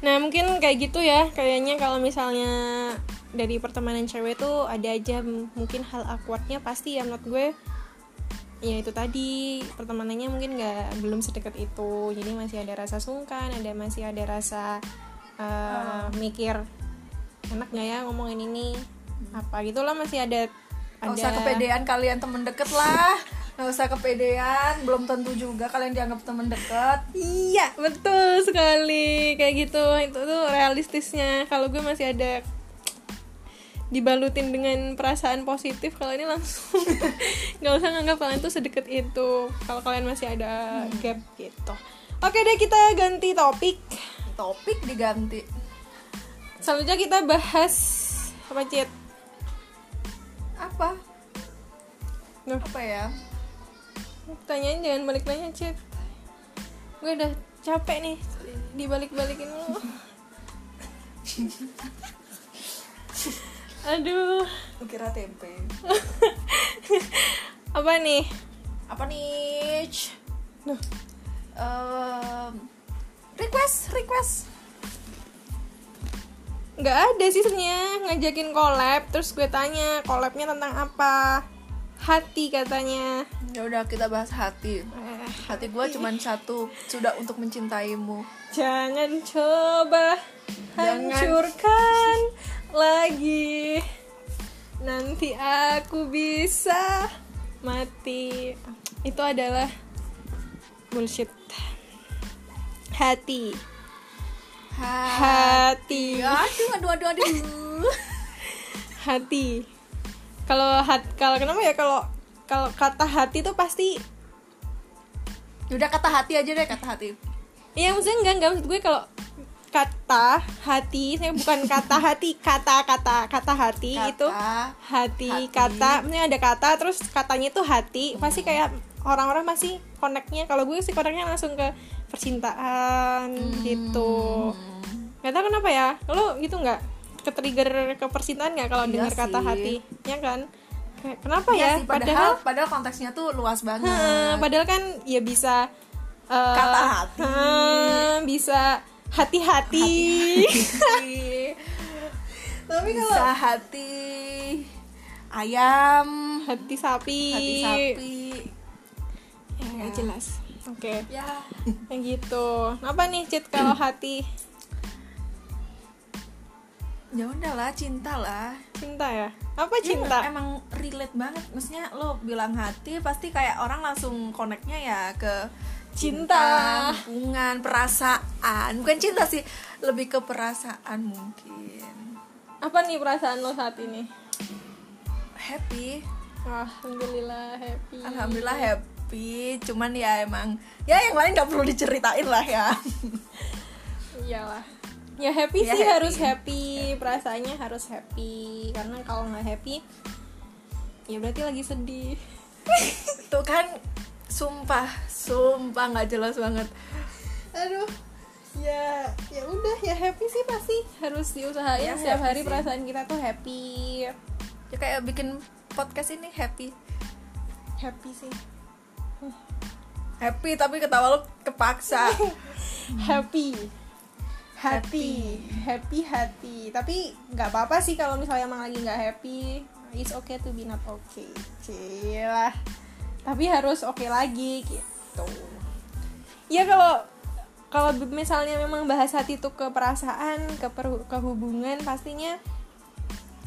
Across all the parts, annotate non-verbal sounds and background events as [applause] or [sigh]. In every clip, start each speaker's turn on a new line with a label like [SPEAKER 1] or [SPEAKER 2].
[SPEAKER 1] nah mungkin kayak gitu ya kayaknya kalau misalnya dari pertemanan cewek tuh ada aja mungkin hal awkwardnya pasti ya menurut gue. Ya itu tadi pertemanannya mungkin nggak belum sedekat itu. Jadi masih ada rasa sungkan ada masih ada rasa uh, mikir enak nggak ya ngomongin ini? Apa? Gitulah masih ada
[SPEAKER 2] Gak usah kepedean kalian temen deket lah Gak usah kepedean Belum tentu juga kalian dianggap temen deket
[SPEAKER 1] Iya, betul sekali. Kayak gitu. Itu tuh realistisnya. Kalau gue masih ada dibalutin dengan perasaan positif kalau ini langsung [laughs] nggak usah nganggap kalian tuh sedekat itu kalau kalian masih ada gap gitu oke deh kita ganti topik
[SPEAKER 2] Topik diganti
[SPEAKER 1] selanjutnya kita bahas apa cit
[SPEAKER 2] Apa?
[SPEAKER 1] Duh,
[SPEAKER 2] Apa ya?
[SPEAKER 1] Tanyain jangan balik nanya cit gue udah capek nih dibalik-balikin lu. [laughs] Aduh.
[SPEAKER 2] Kira tempe? [laughs]
[SPEAKER 1] Apa nih?
[SPEAKER 2] Apa nih?
[SPEAKER 1] Duh.
[SPEAKER 2] Request, request.
[SPEAKER 1] Nggak ada sih sebenarnya ngajakin collab terus gue tanya collabnya tentang apa hati katanya.
[SPEAKER 2] Ya udah kita bahas hati.
[SPEAKER 1] Eh,
[SPEAKER 2] Hati. Gue cuman satu Sudah untuk mencintaimu.
[SPEAKER 1] Jangan coba
[SPEAKER 2] Jangan.
[SPEAKER 1] hancurkan lagi. Nanti aku bisa mati. Itu adalah bullshit. Hati. Hati.
[SPEAKER 2] Aduh, aduh, aduh, aduh. [laughs]
[SPEAKER 1] Hati kalau hat kalau kenapa ya? Kalau kalau kata hati tuh pasti
[SPEAKER 2] Udah kata hati aja deh, kata hati.
[SPEAKER 1] Iya maksudnya enggak enggak. Maksud gue kalau kata hati saya bukan kata hati kata kata kata hati
[SPEAKER 2] Kata,
[SPEAKER 1] itu hati,
[SPEAKER 2] hati.
[SPEAKER 1] kata. Maksudnya ada kata terus katanya itu hati. Pasti kayak orang-orang masih koneknya kalau gue sih koneknya langsung ke percintaan gitu. Nggak tahu kenapa ya. Lo gitu nggak ke trigger ke percintaan nggak kalau
[SPEAKER 2] Iya
[SPEAKER 1] dengar kata hati ya kan Kayak, kenapa
[SPEAKER 2] Iya
[SPEAKER 1] ya
[SPEAKER 2] sih, padahal, padahal konteksnya tuh luas banget
[SPEAKER 1] Heeh, padahal kan ya bisa eh,
[SPEAKER 2] Kata hati.
[SPEAKER 1] heeh, bisa hati-hati. [laughs] Tapi kalau
[SPEAKER 2] Bisa hati ayam
[SPEAKER 1] hati sapi.
[SPEAKER 2] hati sapi
[SPEAKER 1] Ya, nggak jelas. Oke.
[SPEAKER 2] ya
[SPEAKER 1] Yang gitu. Apa nih Cit kalau hati
[SPEAKER 2] ya udahlah cinta lah
[SPEAKER 1] cinta ya? Apa
[SPEAKER 2] Ya,
[SPEAKER 1] cinta?
[SPEAKER 2] emang relate banget maksudnya lo bilang hati pasti kayak orang langsung koneknya ya ke
[SPEAKER 1] Cinta.
[SPEAKER 2] hubungan perasaan bukan cinta sih lebih ke perasaan mungkin
[SPEAKER 1] Apa nih perasaan lo saat ini?
[SPEAKER 2] happy
[SPEAKER 1] Alhamdulillah happy.
[SPEAKER 2] alhamdulillah happy cuman ya emang ya yang lain nggak perlu diceritain lah ya
[SPEAKER 1] Iyalah. Ya happy
[SPEAKER 2] Ya,
[SPEAKER 1] sih
[SPEAKER 2] happy.
[SPEAKER 1] harus happy, perasaannya harus happy. Karena kalau nggak happy, ya berarti lagi sedih. [laughs]
[SPEAKER 2] tuh kan sumpah sumpah nggak jelas banget
[SPEAKER 1] Aduh. Ya, ya udah ya happy sih pasti harus diusahain
[SPEAKER 2] Ya,
[SPEAKER 1] setiap hari
[SPEAKER 2] sih.
[SPEAKER 1] perasaan kita tuh happy.
[SPEAKER 2] ya kayak bikin podcast ini happy
[SPEAKER 1] Happy sih.
[SPEAKER 2] happy tapi ketawa lo kepaksa [laughs]
[SPEAKER 1] Happy. Hati, happy hati. Tapi nggak apa-apa sih kalau misalnya emang lagi nggak happy. It's okay to be not okay. Cilah. Tapi harus oke lagi gitu. Ya kalau kalau misalnya memang bahas hati itu ke perasaan, ke per- ke hubungan pastinya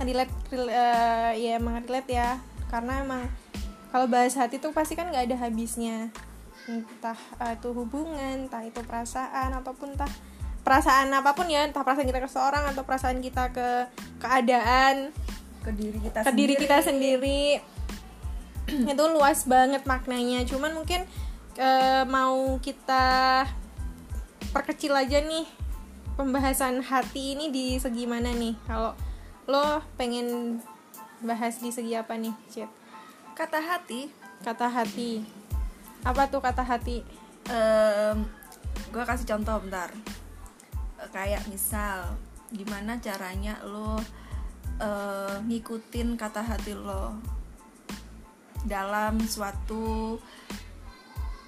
[SPEAKER 1] relate, rel- eh, ya emang relate ya. Karena emang kalau bahas hati tuh pasti kan nggak ada habisnya. Entah eh, itu hubungan, entah itu perasaan ataupun entah perasaan apa pun ya, entah perasaan kita ke seorang atau perasaan kita ke keadaan
[SPEAKER 2] ke diri kita
[SPEAKER 1] ke diri kita sendiri. [clears throat] itu luas banget maknanya. Cuman mungkin eh, mau kita perkecil aja nih pembahasan hati ini di segi mana nih? Kalau lo pengen bahas di segi apa nih Cit?
[SPEAKER 2] kata hati.
[SPEAKER 1] Kata hati. Apa tuh kata hati?
[SPEAKER 2] Gue kasih contoh bentar kayak misal gimana caranya lo eh, ngikutin kata hati lo dalam suatu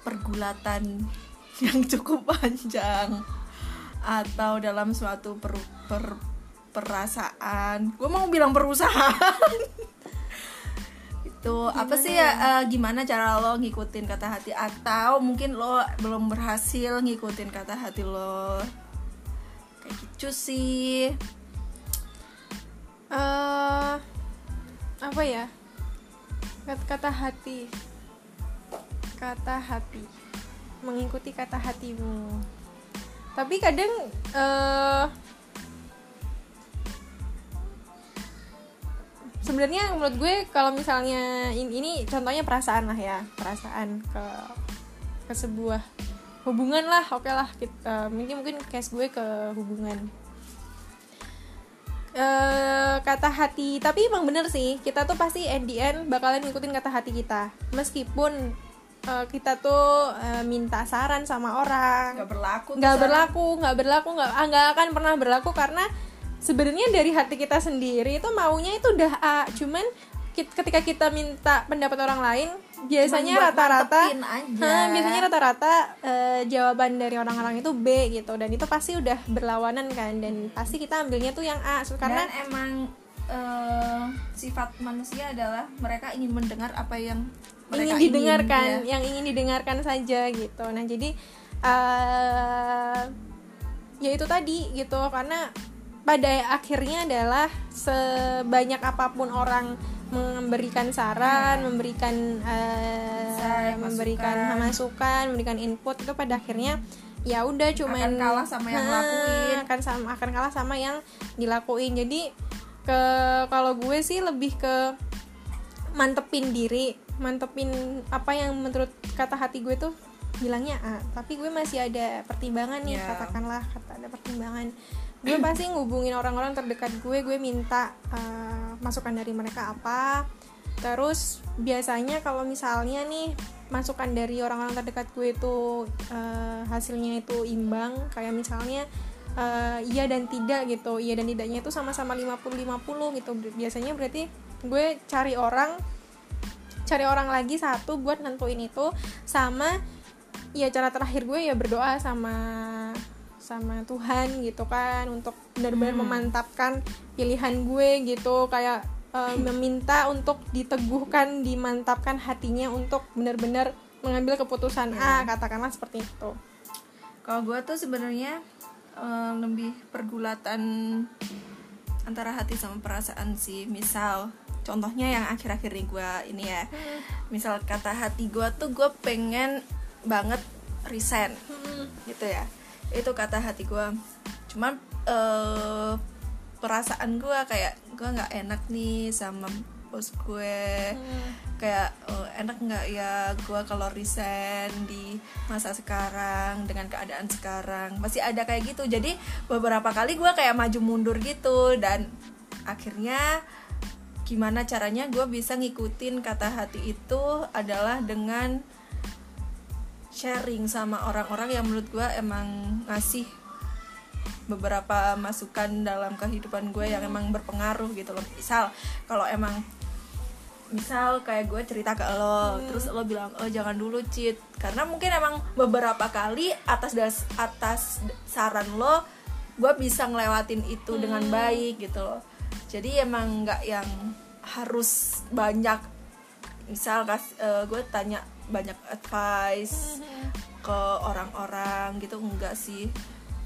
[SPEAKER 2] pergulatan [laughs] yang cukup panjang atau dalam suatu per, per- perasaan. Gue mau bilang perusahaan. [laughs] Itu apa sih ya? eh, gimana cara lo ngikutin kata hati? Atau mungkin lo belum berhasil ngikutin kata hati lo kayak gitu sih.
[SPEAKER 1] Eh apa ya? Kata, kata hati. Kata hati. Mengikuti kata hatimu. Tapi kadang eh sebenarnya menurut gue kalau misalnya in- ini contohnya perasaan lah ya. Perasaan ke ke sebuah hubungan lah oke lah. Kita mungkin mungkin case gue ke hubungan. Eh kata hati tapi emang bener sih kita tuh pasti at the end bakalan ngikutin kata hati kita. Meskipun eh, kita tuh eh, minta saran sama orang.
[SPEAKER 2] Nggak berlaku
[SPEAKER 1] nggak berlaku nggak berlaku nggak ah, nggak akan pernah berlaku karena sebenarnya dari hati kita sendiri itu maunya itu udah A cuman ketika kita minta pendapat orang lain biasanya rata-rata. Hah, [laughs] biasanya rata-rata eh, jawaban dari orang-orang itu B gitu dan itu pasti udah berlawanan kan dan pasti kita ambilnya tuh yang A So, karena
[SPEAKER 2] dan emang eh, sifat manusia adalah mereka ingin mendengar apa yang mereka
[SPEAKER 1] ingin didengarkan
[SPEAKER 2] ya.
[SPEAKER 1] yang ingin didengarkan saja gitu nah jadi eh ya itu tadi gitu karena pada akhirnya adalah sebanyak apa pun orang memberikan saran memberikan eh,
[SPEAKER 2] Insight,
[SPEAKER 1] memberikan
[SPEAKER 2] masukan.
[SPEAKER 1] masukan memberikan input itu pada akhirnya ya udah cuman
[SPEAKER 2] Akan kalah sama yang
[SPEAKER 1] Nah, [laughs]
[SPEAKER 2] lakuin.
[SPEAKER 1] akan sama akan kalah sama yang dilakuin jadi ke kalau gue sih lebih ke mantepin diri mantepin apa yang menurut kata hati gue tuh bilangnya A tapi gue masih ada pertimbangan nih
[SPEAKER 2] Ya.
[SPEAKER 1] katakanlah kata ada pertimbangan gue pasti ngubungin orang-orang terdekat gue gue minta eh, masukan dari mereka apa. Terus biasanya kalau misalnya nih masukan dari orang-orang terdekat gue itu eh, hasilnya itu imbang. Kayak misalnya eh, iya dan tidak gitu. Iya dan tidaknya itu sama-sama 50-50 gitu. Biasanya berarti gue cari orang cari orang lagi satu buat nentuin itu. Sama ya cara terakhir gue ya berdoa sama sama Tuhan gitu kan untuk benar-benar memantapkan pilihan gue gitu. Kayak eh, meminta untuk diteguhkan dimantapkan hatinya untuk benar-benar mengambil keputusan A katakanlah seperti itu.
[SPEAKER 2] Kalau gue tuh sebenarnya eh, lebih pergulatan antara hati sama perasaan sih. Misal, contohnya yang akhir-akhir ini gue ini ya. Misal kata hati gue tuh gue pengen banget resign gitu ya. Itu kata hati gue. Cuman eh, perasaan gue kayak gue nggak enak nih sama bos gue. Kayak oh, enak nggak ya gue kalau resign di masa sekarang dengan keadaan sekarang. Masih ada kayak gitu. Jadi beberapa kali gue kayak maju mundur gitu. Dan akhirnya gimana caranya gue bisa ngikutin kata hati itu adalah dengan sharing sama orang-orang yang menurut gue emang ngasih beberapa masukan dalam kehidupan gue yang emang berpengaruh gitu loh. Misal kalau emang misal kayak gue cerita ke lo terus lo bilang oh jangan dulu cheat karena mungkin emang beberapa kali atas das atas saran lo gue bisa ngelewatin itu dengan baik gitu loh. Jadi emang nggak yang harus banyak misal kas gue tanya banyak advice ke orang-orang gitu enggak sih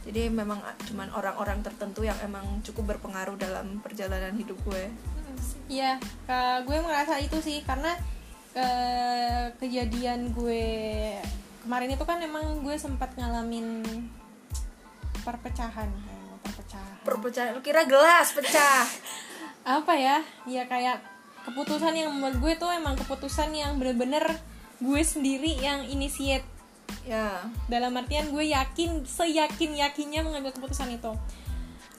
[SPEAKER 2] jadi memang cuman orang-orang tertentu yang emang cukup berpengaruh dalam perjalanan hidup gue
[SPEAKER 1] Iya, ke- gue merasa itu sih karena eh, kejadian gue kemarin itu kan emang gue sempat ngalamin perpecahan, perpecahan.
[SPEAKER 2] perpecahan lu kira gelas pecah [laughs]
[SPEAKER 1] Apa ya? Ya kayak keputusan yang menurut gue tuh emang keputusan yang bener-bener gue sendiri yang initiate.
[SPEAKER 2] Ya.
[SPEAKER 1] Dalam artian gue yakin seyakin yakinnya mengambil keputusan itu.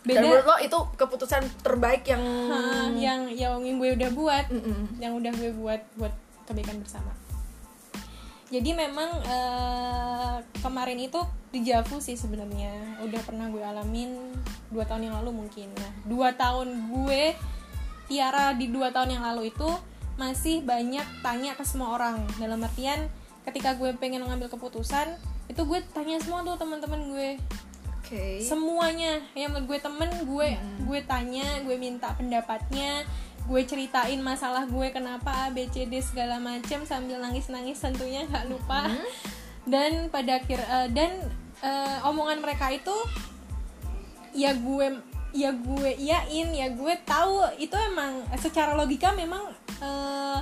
[SPEAKER 2] Dan menurut lo itu keputusan terbaik yang
[SPEAKER 1] Hah, yang yang gue udah buat
[SPEAKER 2] Mm-mm.
[SPEAKER 1] yang udah gue buat buat kebaikan bersama. Jadi memang eh, kemarin itu dijavu sih sebenarnya. Udah pernah gue alamin dua tahun yang lalu mungkin. Nah dua tahun gue Tiara di dua tahun yang lalu itu masih banyak tanya ke semua orang. Dalam artian ketika gue pengen mengambil keputusan itu gue tanya semua tuh teman-teman gue.
[SPEAKER 2] Oke.
[SPEAKER 1] semuanya. Yang menurut gue temen gue gue tanya gue minta pendapatnya gue ceritain masalah gue kenapa A B C D segala macem sambil nangis nangis tentunya nggak lupa. Dan pada akhir eh, dan eh, omongan mereka itu ya gue ya gue iyain ya gue tahu. Itu emang secara logika memang eh,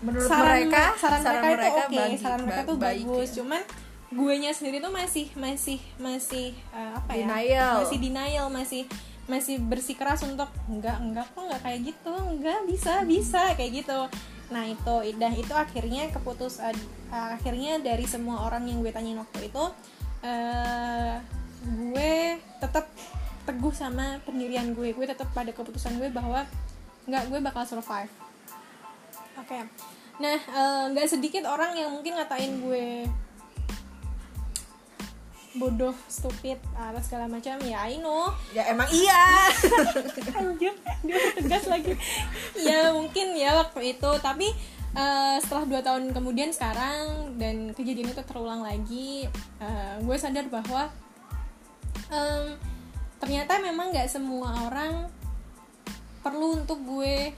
[SPEAKER 2] Menurut
[SPEAKER 1] saran
[SPEAKER 2] mereka,
[SPEAKER 1] saran, mereka, itu oke
[SPEAKER 2] bagi-
[SPEAKER 1] saran mereka tuh
[SPEAKER 2] baik
[SPEAKER 1] bagus.
[SPEAKER 2] ya.
[SPEAKER 1] cuman guenya sendiri tuh masih masih masih eh, apa ya?
[SPEAKER 2] Denial.
[SPEAKER 1] masih denial masih masih bersikeras untuk enggak enggak kok enggak kayak gitu enggak bisa bisa kayak gitu. Nah itu dah itu akhirnya keputus eh, akhirnya dari semua orang yang gue tanyain waktu itu eh gue tetap teguh sama pendirian gue. Gue tetap pada keputusan gue bahwa nggak gue bakal survive oke. Nah eh, nggak sedikit orang yang mungkin ngatain gue bodoh stupid atau segala macam. Ya I know.
[SPEAKER 2] Ya emang iya. [laughs]
[SPEAKER 1] anjir dia tegas lagi. Ya mungkin ya waktu itu. Tapi eh, setelah dua tahun kemudian sekarang dan kejadian itu terulang lagi eh, gue sadar bahwa em, ternyata memang nggak semua orang perlu untuk gue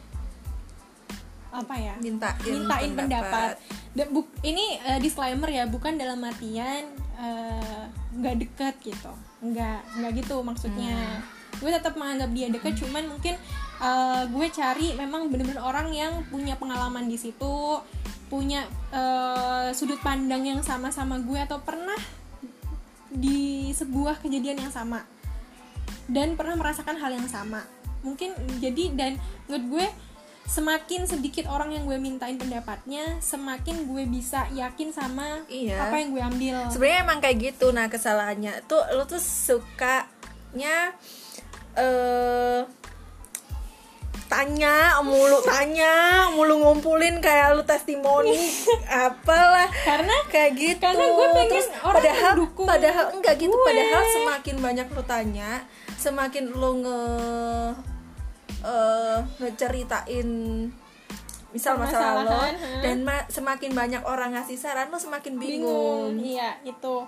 [SPEAKER 1] apa ya?
[SPEAKER 2] Mintain,
[SPEAKER 1] mintain pendapat. Da- buk- ini eh, disclaimer ya, bukan dalam artian eh, nggak deket gitu, nggak nggak gitu maksudnya. Gue tetap menganggap dia deket, cuman mungkin eh, gue cari memang bener-bener orang yang punya pengalaman di situ, punya eh, sudut pandang yang sama-sama gue atau pernah di sebuah kejadian yang sama. Dan pernah merasakan hal yang sama. Mungkin jadi dan menurut gue semakin sedikit orang yang gue mintain pendapatnya semakin gue bisa yakin sama
[SPEAKER 2] Iya.
[SPEAKER 1] apa yang gue ambil
[SPEAKER 2] Sebenarnya emang kayak gitu. Nah, kesalahannya tuh lo tuh sukanya eh tanya mulu tanya mulu ngumpulin kayak lu testimoni [laughs] apalah
[SPEAKER 1] karena
[SPEAKER 2] kayak gitu
[SPEAKER 1] Karena gue pengen
[SPEAKER 2] terus
[SPEAKER 1] orang
[SPEAKER 2] padahal
[SPEAKER 1] mendukung
[SPEAKER 2] padahal enggak gitu
[SPEAKER 1] gue.
[SPEAKER 2] padahal semakin banyak lu tanya semakin lu nge ngeceritain misal masalah lo dan ma- semakin banyak orang ngasih saran lo semakin bingung,
[SPEAKER 1] bingung iya itu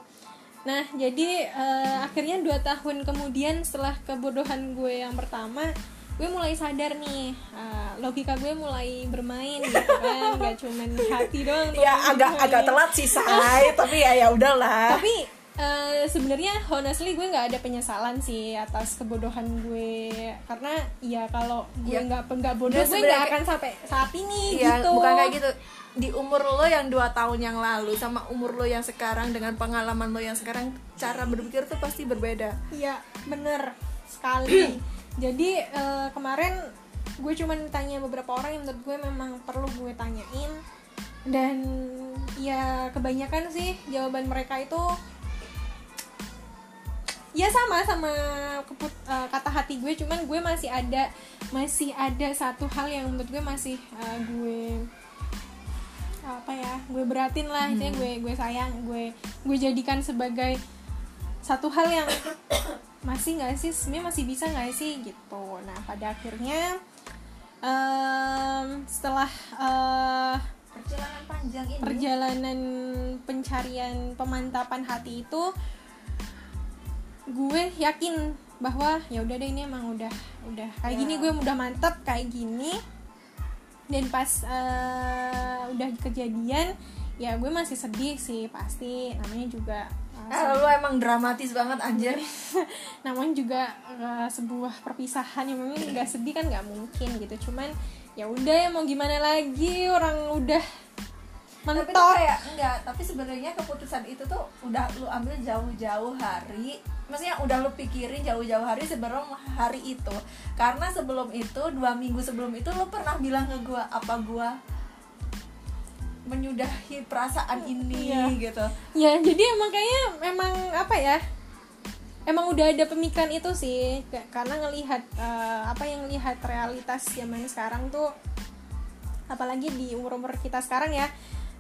[SPEAKER 1] nah jadi eh, akhirnya dua tahun kemudian setelah kebodohan gue yang pertama gue mulai sadar nih eh, logika gue mulai bermain gitu kan [laughs] nggak cuman hati doang
[SPEAKER 2] ya agak agak telat sih say tapi ya ya udahlah.
[SPEAKER 1] Tapi eh, sebenarnya honestly gue nggak ada penyesalan sih atas kebodohan gue karena ya kalau gue
[SPEAKER 2] Ya.
[SPEAKER 1] nggak nggak bodoh gue nggak akan sampai saat ini
[SPEAKER 2] Iya,
[SPEAKER 1] gitu
[SPEAKER 2] bukan kayak gitu. Di umur lo yang dua tahun yang lalu sama umur lo yang sekarang dengan pengalaman lo yang sekarang cara berpikir tuh pasti berbeda.
[SPEAKER 1] Iya bener sekali [clears throat] jadi eh, kemarin gue cuman tanya beberapa orang yang menurut gue memang perlu gue tanyain dan ya kebanyakan sih jawaban mereka itu ya sama sama keput- eh, kata hati gue. Cuman gue masih ada masih ada satu hal yang menurut gue masih eh, gue apa ya gue beratin lah. Itu gue gue sayang gue gue jadikan sebagai satu hal yang [coughs] masih nggak sih? Sebenarnya masih bisa nggak sih? Gitu. Nah pada akhirnya em, setelah eh,
[SPEAKER 2] Perjalanan panjang ini.
[SPEAKER 1] perjalanan pencarian pemantapan hati itu gue yakin bahwa ya udah deh ini emang udah udah kayak
[SPEAKER 2] Ya.
[SPEAKER 1] gini gue udah mantep kayak gini dan pas eh, udah kejadian ya gue masih sedih sih pasti namanya juga eh,
[SPEAKER 2] Ah, lo emang dramatis banget anjir. [laughs]
[SPEAKER 1] namanya juga eh, sebuah perpisahan yang memang nggak sedih kan nggak mungkin gitu cuman ya udah ya mau gimana lagi orang udah
[SPEAKER 2] tapi
[SPEAKER 1] mentok
[SPEAKER 2] tuh kayak enggak, tapi sebenarnya keputusan itu tuh udah lu ambil jauh-jauh hari. Maksudnya udah lu pikirin jauh-jauh hari sebelum hari itu. Karena sebelum itu, dua minggu sebelum itu lu pernah bilang ke gua apa gua menyudahi perasaan ini
[SPEAKER 1] Iya.
[SPEAKER 2] gitu.
[SPEAKER 1] ya jadi emang kayaknya emang apa ya emang udah ada pemikiran itu sih Kayak- karena ngelihat eh, apa yang ngelihat realitas zaman sekarang tuh apalagi di umur umur kita sekarang ya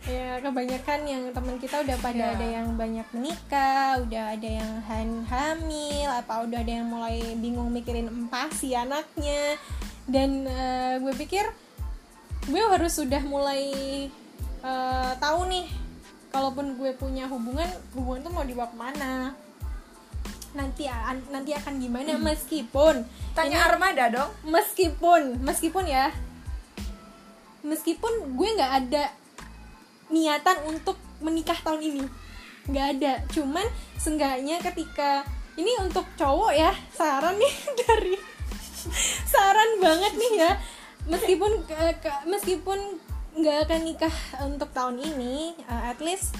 [SPEAKER 1] ya kebanyakan yang teman kita udah pada
[SPEAKER 2] Iya.
[SPEAKER 1] ada yang banyak menikah udah ada yang han- hamil apa udah ada yang mulai bingung mikirin empasi anaknya dan eh, gue pikir gue harus sudah mulai eh, tahu nih kalaupun gue punya hubungan hubungan tuh mau dibawa ke mana nanti nanti akan gimana meskipun
[SPEAKER 2] Tanya
[SPEAKER 1] ini-
[SPEAKER 2] Armada dong.
[SPEAKER 1] meskipun meskipun ya meskipun gue nggak ada niatan untuk menikah tahun ini. Nggak ada. Cuman seenggaknya ketika ini untuk cowok ya saran nih [laughs] dari saran banget nih ya. Meskipun ke- ke- meskipun nggak akan nikah untuk tahun ini uh, at least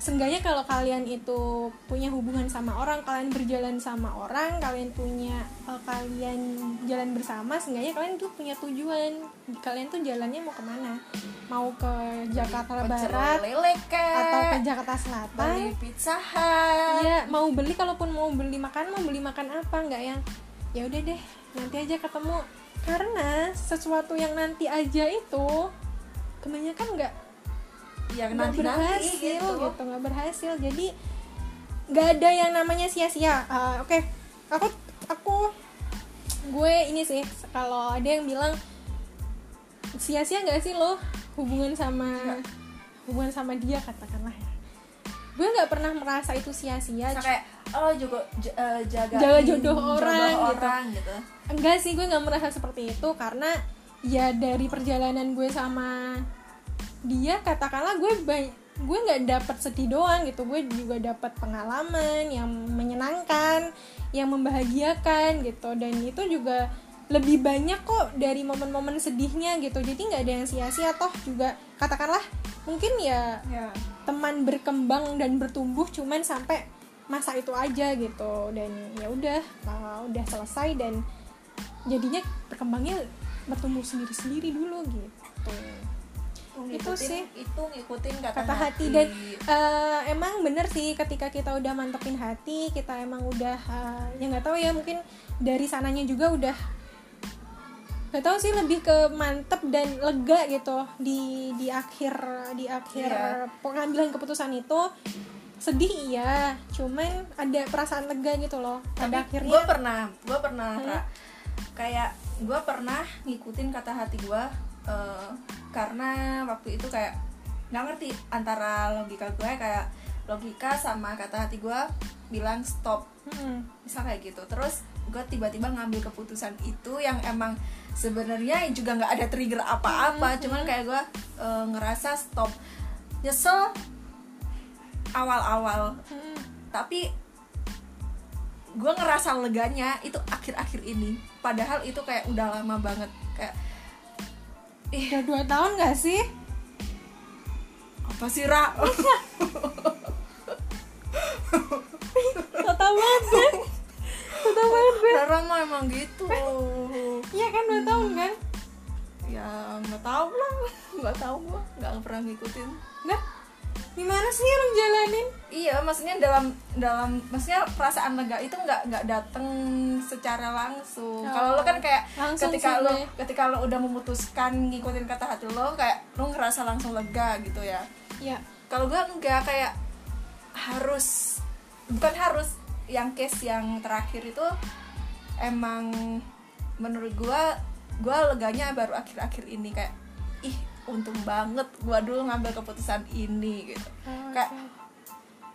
[SPEAKER 1] seenggaknya kalau kalian itu punya hubungan sama orang kalian berjalan sama orang kalian punya uh, kalian jalan bersama seenggaknya kalian tuh punya tujuan. Kalian tuh jalannya mau ke mana? Mau ke Jakarta Barat atau ke Jakarta Selatan?
[SPEAKER 2] Beli pizza Hut.
[SPEAKER 1] Iya, mau beli kalaupun mau beli makan mau beli makan apa nggak yang ya udah deh nanti aja ketemu. Karena sesuatu yang nanti aja itu kebanyakan nggak
[SPEAKER 2] yang nanti nanti
[SPEAKER 1] berhasil
[SPEAKER 2] gitu.
[SPEAKER 1] gitu nggak berhasil jadi nggak ada yang namanya sia-sia Ah, oke aku aku gue ini sih kalau ada yang bilang sia-sia nggak sih lo hubungan sama
[SPEAKER 2] Nggak.
[SPEAKER 1] hubungan sama dia katakanlah ya gue nggak pernah merasa itu sia-sia
[SPEAKER 2] kayak oh juga j- eh, jaga
[SPEAKER 1] Jaga jodoh orang gitu.
[SPEAKER 2] orang gitu.
[SPEAKER 1] enggak sih gue nggak merasa seperti itu karena ya dari perjalanan gue sama dia katakanlah gue ba- gue nggak dapat sedih doang gitu. Gue juga dapat pengalaman yang menyenangkan yang membahagiakan gitu. Dan itu juga lebih banyak kok dari momen-momen sedihnya gitu. Jadi nggak ada yang sia-sia. Toh juga katakanlah mungkin ya
[SPEAKER 2] Ya.
[SPEAKER 1] teman berkembang dan bertumbuh cuman sampai masa itu aja gitu. Dan ya udah uh, udah selesai dan jadinya berkembangnya bertumbuh sendiri-sendiri dulu gitu Itu
[SPEAKER 2] Ngikutin-
[SPEAKER 1] sih.
[SPEAKER 2] itu ngikutin kata,
[SPEAKER 1] kata hati dan uh, emang bener sih ketika kita udah mantepin hati kita emang udah uh, ya nggak tahu ya mungkin dari sananya juga udah nggak tahu sih lebih ke mantep dan lega gitu di di akhir di akhir
[SPEAKER 2] Iya.
[SPEAKER 1] pengambilan keputusan itu sedih iya cuman ada perasaan lega gitu loh pada akhirnya
[SPEAKER 2] gue pernah gue pernah
[SPEAKER 1] Hmm.
[SPEAKER 2] Kayak gue pernah ngikutin kata hati gue karena waktu itu kayak nggak ngerti antara logika gue kayak logika sama kata hati gue bilang stop.
[SPEAKER 1] Hmm.
[SPEAKER 2] misal kayak gitu. Terus gue tiba-tiba ngambil keputusan itu yang emang sebenarnya juga nggak ada trigger apa-apa. Cuman kayak gue eh, ngerasa stop. Nyesel awal-awal.
[SPEAKER 1] Hmm.
[SPEAKER 2] tapi gue ngerasa leganya itu akhir-akhir ini. Padahal itu kayak udah lama banget. Kayak ih
[SPEAKER 1] udah dua tahun gak sih?
[SPEAKER 2] Apa sih Ra?
[SPEAKER 1] Total banget. Total banget. Gue
[SPEAKER 2] Rara mah emang gitu.
[SPEAKER 1] Iya kan dua tahun kan?
[SPEAKER 2] Ya nggak tahu lah. Nggak tahu gue nggak pernah ngikutin.
[SPEAKER 1] Nah gimana sih yang jalanin?
[SPEAKER 2] Iya maksudnya dalam dalam maksudnya perasaan lega itu nggak nggak dateng secara langsung.
[SPEAKER 1] Oh,
[SPEAKER 2] kalau lo kan kayak
[SPEAKER 1] langsung
[SPEAKER 2] ketika lo ketika lo udah memutuskan ngikutin kata hati lo kayak lo ngerasa langsung lega gitu ya?
[SPEAKER 1] Ya
[SPEAKER 2] kalau gue enggak kayak harus bukan harus yang case yang terakhir itu emang menurut gue gue leganya baru akhir-akhir ini kayak ih untung banget gue dulu ngambil keputusan ini gitu.
[SPEAKER 1] Oh,
[SPEAKER 2] kayak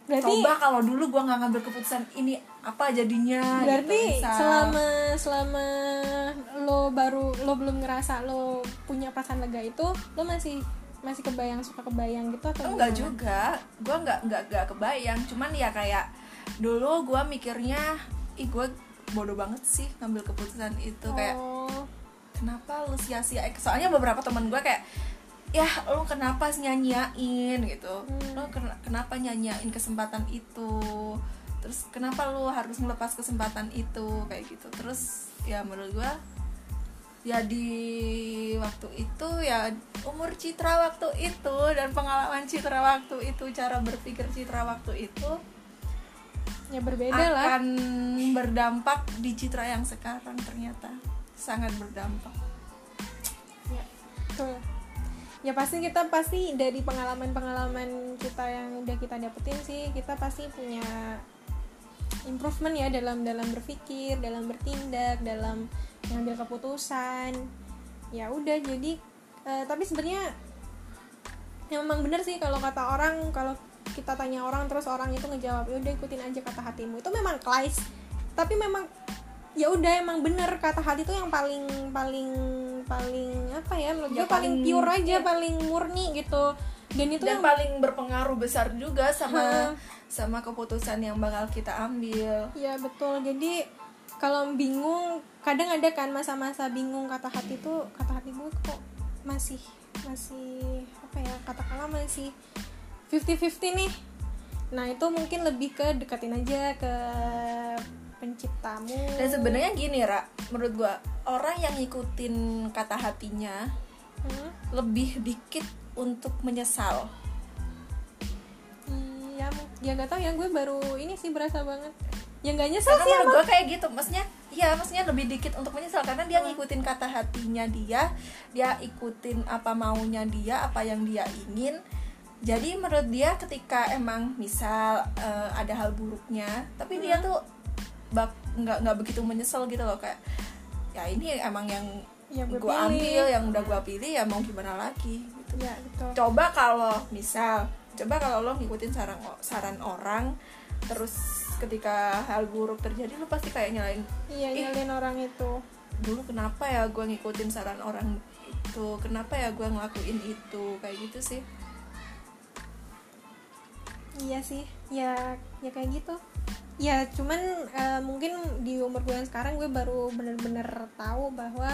[SPEAKER 1] berarti
[SPEAKER 2] coba kalau dulu gue nggak ngambil keputusan ini apa jadinya?
[SPEAKER 1] Berarti
[SPEAKER 2] gitu, misal.
[SPEAKER 1] selama selama lo baru lo belum ngerasa lo punya perasaan lega itu lo masih masih kebayang suka kebayang gitu atau
[SPEAKER 2] enggak
[SPEAKER 1] gimana?
[SPEAKER 2] juga. Gue nggak nggak nggak kebayang. Cuman ya kayak dulu gue mikirnya ih gue bodoh banget sih ngambil keputusan itu. Kayak
[SPEAKER 1] oh,
[SPEAKER 2] kenapa lu sia-sia? Soalnya beberapa teman gue kayak ya lu kenapa nyanyain gitu.
[SPEAKER 1] Hmm.
[SPEAKER 2] lu ken- kenapa nyanyain kesempatan itu? Terus kenapa lu harus melepas kesempatan itu? Kayak gitu. Terus ya menurut gue ya di waktu itu ya umur citra waktu itu dan pengalaman citra waktu itu cara berpikir citra waktu itu
[SPEAKER 1] ya berbeda lah.
[SPEAKER 2] akan berdampak di citra yang sekarang ternyata. Sangat berdampak.
[SPEAKER 1] Ya, betul. Ya pasti kita pasti dari pengalaman-pengalaman kita yang udah kita dapetin sih kita pasti punya improvement ya dalam dalam berpikir dalam bertindak dalam mengambil keputusan. Ya udah jadi eh, tapi sebenarnya ya memang bener sih kalau kata orang kalau kita tanya orang terus orang itu ngejawab ya udah ikutin aja kata hatimu. Itu memang klise tapi memang ya udah emang bener kata hati itu yang paling paling paling apa ya menurut
[SPEAKER 2] Ya,
[SPEAKER 1] gue paling,
[SPEAKER 2] paling-
[SPEAKER 1] pure aja
[SPEAKER 2] iya.
[SPEAKER 1] paling murni gitu dan itu
[SPEAKER 2] dan
[SPEAKER 1] yang
[SPEAKER 2] paling berpengaruh besar juga sama
[SPEAKER 1] Hah.
[SPEAKER 2] sama keputusan yang bakal kita ambil
[SPEAKER 1] ya betul jadi kalau bingung kadang ada kan masa-masa bingung kata hati tuh kata hati gue kok masih masih apa ya katakanlah masih 50-50 nih nah itu mungkin lebih ke deketin aja ke penciptamu.
[SPEAKER 2] Dan sebenarnya gini ra menurut gua orang yang ngikutin kata hatinya
[SPEAKER 1] Hmm?
[SPEAKER 2] lebih dikit untuk menyesal.
[SPEAKER 1] Iya ya nggak tahu ya gue baru ini sih berasa banget. Ya nggak nyesel
[SPEAKER 2] karena
[SPEAKER 1] sih
[SPEAKER 2] gua kayak gitu maksudnya ya maksudnya lebih dikit untuk menyesal. Karena dia ngikutin kata hatinya dia dia ikutin apa maunya dia apa yang dia ingin. Jadi menurut dia ketika emang misal eh, ada hal buruknya tapi dia tuh bak nggak nggak begitu menyesal gitu loh kayak ya ini emang yang
[SPEAKER 1] Ya, gue
[SPEAKER 2] ambil yang udah gue pilih ya mau gimana lagi? Gitu.
[SPEAKER 1] Ya betul.
[SPEAKER 2] Coba kalau misal coba kalau lo ngikutin saran saran orang terus ketika hal buruk terjadi lo pasti kayak nyalain
[SPEAKER 1] iya
[SPEAKER 2] Ih.
[SPEAKER 1] nyalin orang itu.
[SPEAKER 2] dulu kenapa ya gue ngikutin saran orang itu? Kenapa ya gue ngelakuin itu? Kayak gitu sih.
[SPEAKER 1] Iya sih, ya ya kayak gitu. Ya cuman eh, mungkin di umur gue yang sekarang gue baru bener-bener tahu bahwa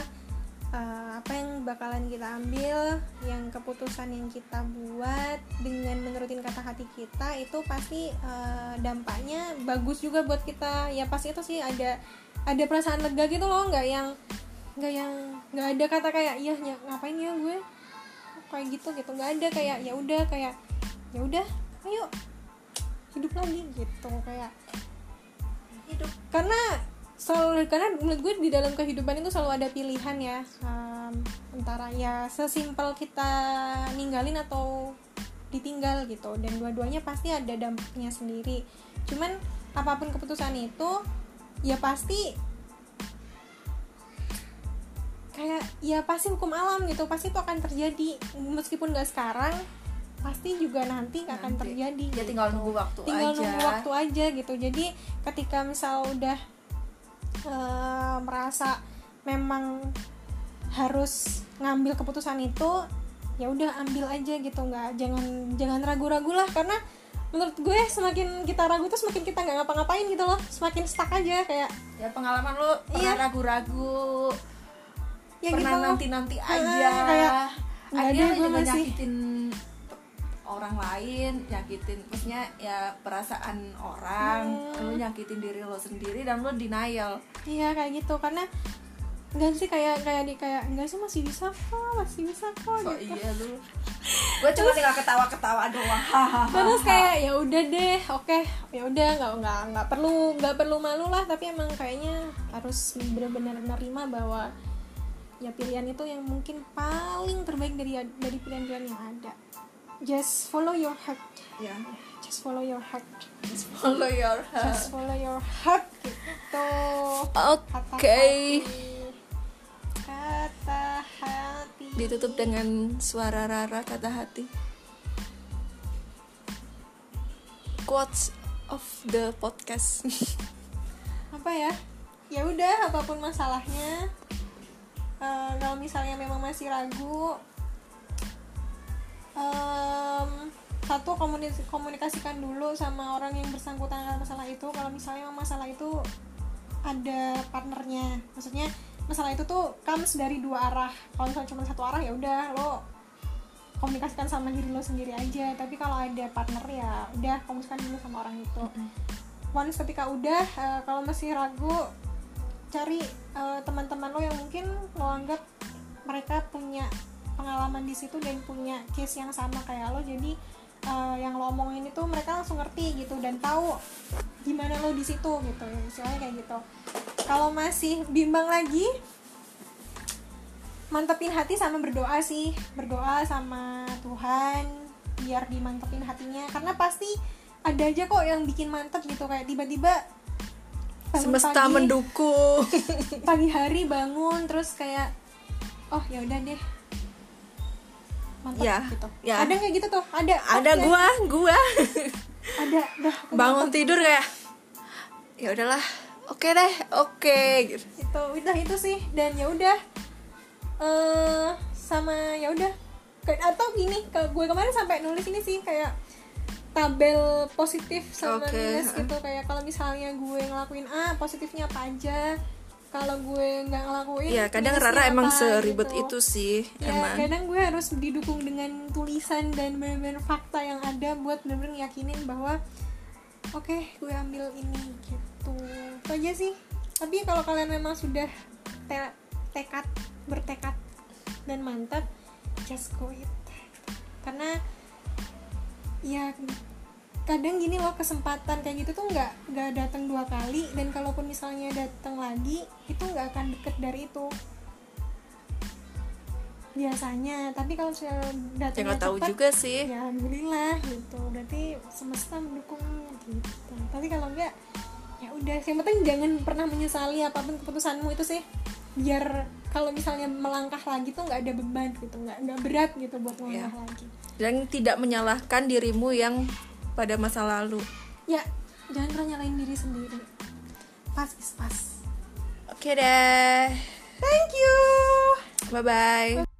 [SPEAKER 1] eh, apa yang bakalan kita ambil, yang keputusan yang kita buat dengan menurutin kata hati kita itu pasti eh, dampaknya bagus juga buat kita. Ya pasti itu sih ada ada perasaan lega gitu loh, nggak yang nggak yang nggak ada kata kayak iya ny- ngapain ya gue? Kayak gitu gitu. Nggak ada kayak ya udah kayak ya udah ayo hidup lagi gitu. Kayak
[SPEAKER 2] hidup.
[SPEAKER 1] Karena selalu karena menurut gue di dalam kehidupan itu selalu ada pilihan ya. Um, antara ya sesimpel kita ninggalin atau ditinggal gitu. Dan dua-duanya pasti ada dampaknya sendiri. Cuman apa pun keputusan itu ya pasti kayak ya pasti hukum alam gitu. Pasti itu akan terjadi. Meskipun gak sekarang pasti juga nanti akan
[SPEAKER 2] Nanti.
[SPEAKER 1] terjadi
[SPEAKER 2] ya
[SPEAKER 1] gitu.
[SPEAKER 2] tinggal nunggu waktu
[SPEAKER 1] tinggal
[SPEAKER 2] aja.
[SPEAKER 1] nunggu waktu aja gitu. Jadi ketika misal udah eh, merasa memang harus ngambil keputusan itu ya udah ambil aja gitu. Nggak jangan jangan ragu-ragu lah. Karena menurut gue semakin kita ragu tuh semakin kita nggak ngapa-ngapain gitu loh. Semakin stuck aja kayak
[SPEAKER 2] ya pengalaman lo pernah
[SPEAKER 1] Iya.
[SPEAKER 2] ragu-ragu.
[SPEAKER 1] Ya
[SPEAKER 2] pernah
[SPEAKER 1] gitu.
[SPEAKER 2] nanti-nanti aja.
[SPEAKER 1] kayak,
[SPEAKER 2] akhirnya
[SPEAKER 1] ada, gue masih-
[SPEAKER 2] nyakitin orang lain nyakitin maksudnya ya perasaan orang
[SPEAKER 1] Hmm.
[SPEAKER 2] lo nyakitin diri lo sendiri dan lo denial.
[SPEAKER 1] Iya kayak gitu karena enggak sih kayak kayak di kayak enggak sih masih bisa kok masih bisa kok
[SPEAKER 2] so
[SPEAKER 1] gitu.
[SPEAKER 2] iya lu. [laughs] Gue cuma tinggal ketawa-ketawa doang. Hahaha [laughs]
[SPEAKER 1] terus kayak ya udah deh oke. Ya udah nggak nggak nggak perlu nggak perlu malu lah tapi emang kayaknya harus benar-benar menerima bahwa ya pilihan itu yang mungkin paling terbaik dari dari pilihan-pilihan yang ada just follow your heart.
[SPEAKER 2] Ya
[SPEAKER 1] just follow your heart.
[SPEAKER 2] Just follow your heart.
[SPEAKER 1] Just follow your heart. Gitu.
[SPEAKER 2] Oke
[SPEAKER 1] kata hati kata hati.
[SPEAKER 2] Ditutup dengan suara Rara kata hati. Quotes of the podcast. [laughs]
[SPEAKER 1] Apa ya? Ya udah apa pun masalahnya. Eh, kalau misalnya memang masih ragu em, satu komunikasikan dulu sama orang yang bersangkutan dengan masalah itu. Kalau misalnya masalah itu ada partnernya. Maksudnya masalah itu tuh comes dari dua arah. Kalau misalnya cuma satu arah ya udah lo komunikasikan sama diri lo sendiri aja. Tapi kalau ada partner ya udah komunikasikan dulu sama orang itu. Once ketika udah eh, kalau masih ragu cari eh, teman-teman lo yang mungkin lo anggap mereka punya pengalaman di situ dan punya case yang sama kayak lo. Jadi eh, yang lo omongin itu mereka langsung ngerti gitu dan tahu gimana lo di situ gitu istilahnya kayak gitu. Kalau masih bimbang lagi mantepin hati sama berdoa sih. Berdoa sama Tuhan biar dimantepin hatinya. Karena pasti ada aja kok yang bikin mantep gitu. Kayak tiba-tiba
[SPEAKER 2] semesta
[SPEAKER 1] pagi,
[SPEAKER 2] mendukung. [laughs]
[SPEAKER 1] Pagi hari bangun terus kayak oh ya udah deh mantap
[SPEAKER 2] Ya,
[SPEAKER 1] gitu.
[SPEAKER 2] ya.
[SPEAKER 1] ada kayak gitu tuh? Ada.
[SPEAKER 2] Ada
[SPEAKER 1] Oke.
[SPEAKER 2] gua gua.
[SPEAKER 1] Ada dah.
[SPEAKER 2] Bangun tidur kayak ya udahlah oke deh oke gitu.
[SPEAKER 1] Itu udah itu sih. Dan ya udah eh sama ya udah. Atau gini ke gue kemarin sampai nulis ini sih kayak tabel positif sama
[SPEAKER 2] Oke,
[SPEAKER 1] minus gitu. kayak kalau misalnya gue ngelakuin A positifnya apa aja kalau gue nggak ngelakuin
[SPEAKER 2] ya kadang Rara emang seribet
[SPEAKER 1] gitu.
[SPEAKER 2] itu sih
[SPEAKER 1] ya
[SPEAKER 2] emang.
[SPEAKER 1] kadang gue harus didukung dengan tulisan dan benar-benar fakta yang ada buat benar-benar yakinin bahwa oke gue ambil ini gitu. Itu aja sih. Tapi kalau kalian memang sudah te- tekad bertekad dan mantap just go it. Karena ya kadang gini loh kesempatan kayak gitu tuh nggak nggak datang dua kali dan kalaupun misalnya datang lagi itu nggak akan deket dari itu. Biasanya tapi kalau misalnya
[SPEAKER 2] ya
[SPEAKER 1] datangnya
[SPEAKER 2] nggak tahu juga sih.
[SPEAKER 1] ya alhamdulillah gitu. Berarti semesta mendukung gitu. Tapi kalau enggak ya udah yang penting jangan pernah menyesali apa pun keputusanmu itu sih. Biar kalau misalnya melangkah lagi tuh nggak ada beban gitu. Nggak nggak berat gitu buat
[SPEAKER 2] Ya.
[SPEAKER 1] melangkah lagi.
[SPEAKER 2] Dan tidak menyalahkan dirimu yang pada masa lalu.
[SPEAKER 1] Ya jangan pernah nyalain diri sendiri. Pas is pas.
[SPEAKER 2] Oke deh.
[SPEAKER 1] Thank you.
[SPEAKER 2] Bye bye